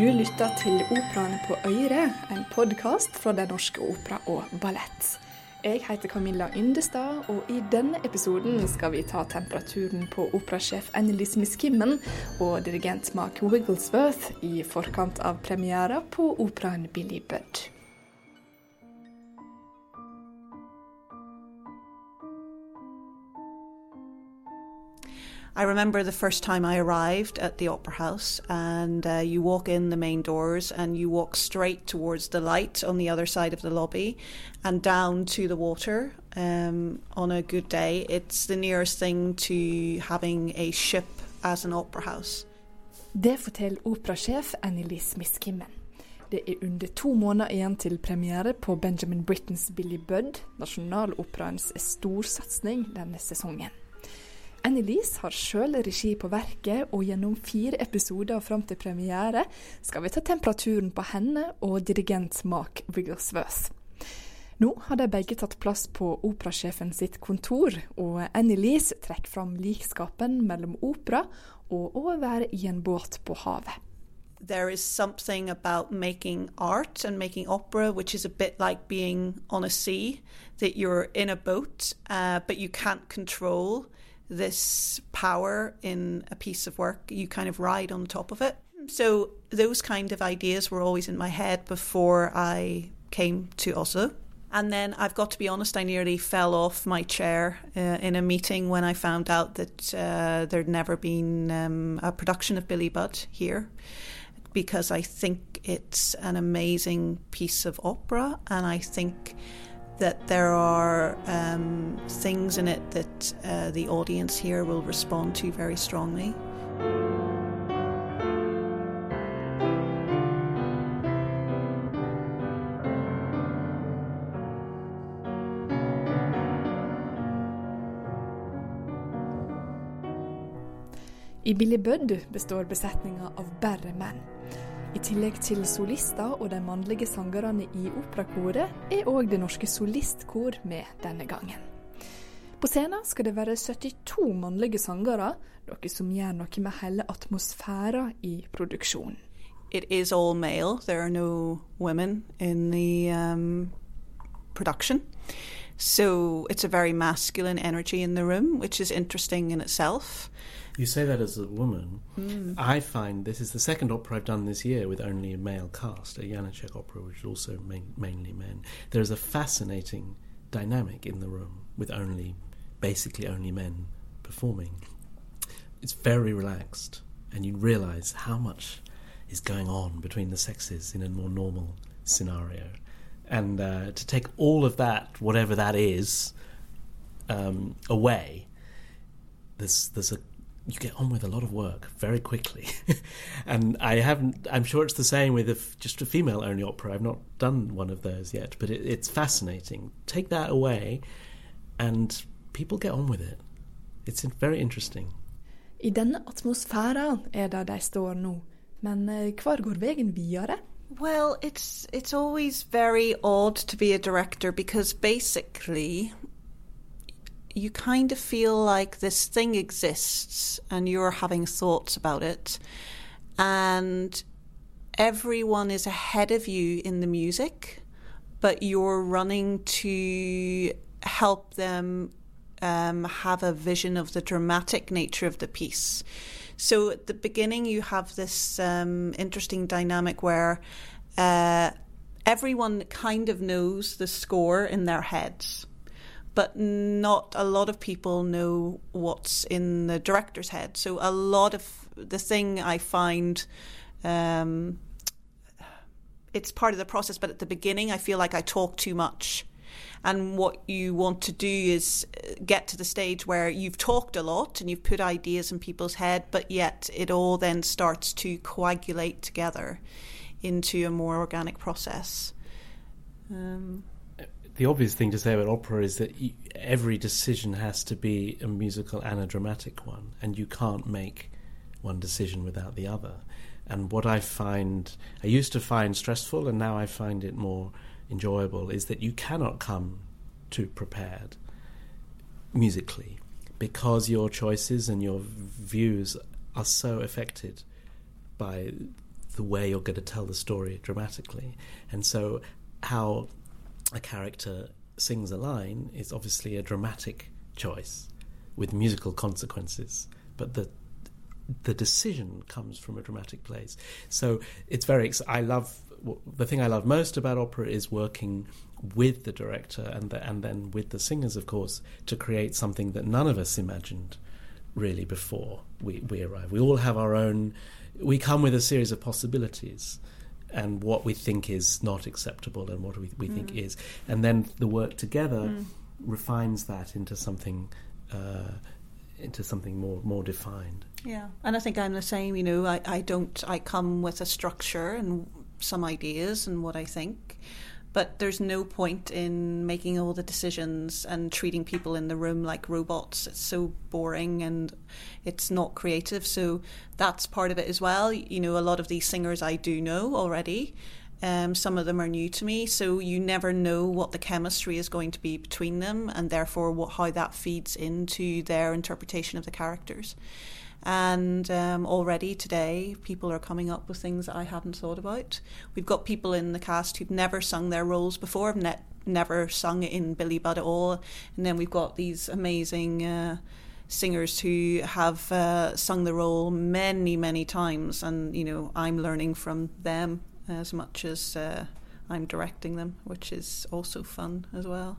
Du lytter til Operaen på Øyre, en podkast fra Den norske opera og ballett. Jeg heter Camilla Yndestad, og i denne episoden skal vi ta temperaturen på operasjef Annelise Miskimmen og dirigent Mark Wigglesworth i forkant av premiera på operaen Billy Budd. I remember the first time I arrived at the Opera House, and uh, you walk in the main doors and you walk straight towards the light on the other side of the lobby and down to the water. Um, on a good day, it's the nearest thing to having a ship as an opera house. Det forteller operasjef Annelise Miskimmen. Det er under to måneder igjen til premiere på Benjamin Brittens Billy Budd, nasjonaloperaens storsatsing denne sesongen. Annelise har sjøl regi på verket, og gjennom fire episoder fram til premiere skal vi ta temperaturen på henne og dirigent Mark Wigglesworth. Nå har de begge tatt plass på operasjefen sitt kontor, og Annelise trekker fram likskapen mellom opera og å være i en båt på havet. there is something about making art and making opera, which is a bit like being on a sea, that you're in a boat, uh, but you can't control this power in a piece of work. You kind of ride on top of it. So those kind of ideas were always in my head before I came to Oslo. And then I've got to be honest, I nearly fell off my chair uh, in a meeting when I found out that uh, there'd never been um, a production of Billy Budd here because I think it's an amazing piece of opera and I think that there are um, things in it that uh, the audience here will respond to very strongly. I Billy Budd består besetninga av bare menn. I tillegg til solister og de mannlige sangerne i operakoret, er òg Det Norske Solistkor med denne gangen. På scenen skal det være 72 mannlige sangere, noe som gjør noe med hele atmosfæren i produksjonen. It is all male. There are no women in the um, production. So it's a very masculine energy in the room, which is interesting in itself. You say that as a woman. Hmm. I find this is the second opera I've done this year with only a male cast, a Janacek opera, which is also main, mainly men. There is a fascinating dynamic in the room with only, basically only men performing. It's very relaxed, and you realise how much is going on between the sexes in a more normal scenario. And uh, to take all of that, whatever that is, um, away, there's there's a you get on with a lot of work very quickly. and I haven't, I'm sure it's the same with just a female only opera. I've not done one of those yet, but it, it's fascinating. Take that away, and people get on with it. It's very interesting. I denne atmosfæren er det de står nå, men eh, hvor går veien videre? Well, it's it's always very odd to be a director because basically you kind of feel like this thing exists and you're having thoughts about it. And everyone is ahead of you in the music but you're running to help them um, have a vision of the dramatic nature of the piece so at the beginning you have this um, interesting dynamic where uh, everyone kind of knows the score in their heads but not a lot of people know what's in the director's head. So a lot of the thing I find um, it's part of the process, but at the beginning I feel like I talk too much. And what you want to do is get to the stage where you've talked a lot and you've put ideas in people's head, but yet it all then starts to coagulate together into a more organic process. Um, the obvious thing to say about opera is that y every decision has to be a musical and a dramatic one, and you can't make one decision without the other. And what I find, I used to find stressful, and now I find it more enjoyable, is that you cannot come too prepared musically because your choices and your views are so affected by the way you're going to tell the story dramatically. And so, how a character sings a line is obviously a dramatic choice with musical consequences, but the the decision comes from a dramatic place. So it's very. I love the thing I love most about opera is working with the director and the, and then with the singers, of course, to create something that none of us imagined really before we, we arrive. We all have our own. We come with a series of possibilities. And what we think is not acceptable, and what we, we mm. think is, and then the work together mm. refines that into something uh, into something more more defined. Yeah, and I think I'm the same. You know, I, I don't. I come with a structure and some ideas and what I think, but there's no point in making all the decisions and treating people in the room like robots. It's so boring and it's not creative. So that's part of it as well. You know, a lot of these singers I do know already. Um, some of them are new to me, so you never know what the chemistry is going to be between them, and therefore what, how that feeds into their interpretation of the characters. And um, already today, people are coming up with things that I hadn't thought about. We've got people in the cast who've never sung their roles before, ne- never sung in Billy Budd at all. And then we've got these amazing uh, singers who have uh, sung the role many, many times. And, you know, I'm learning from them as much as uh, I'm directing them, which is also fun as well.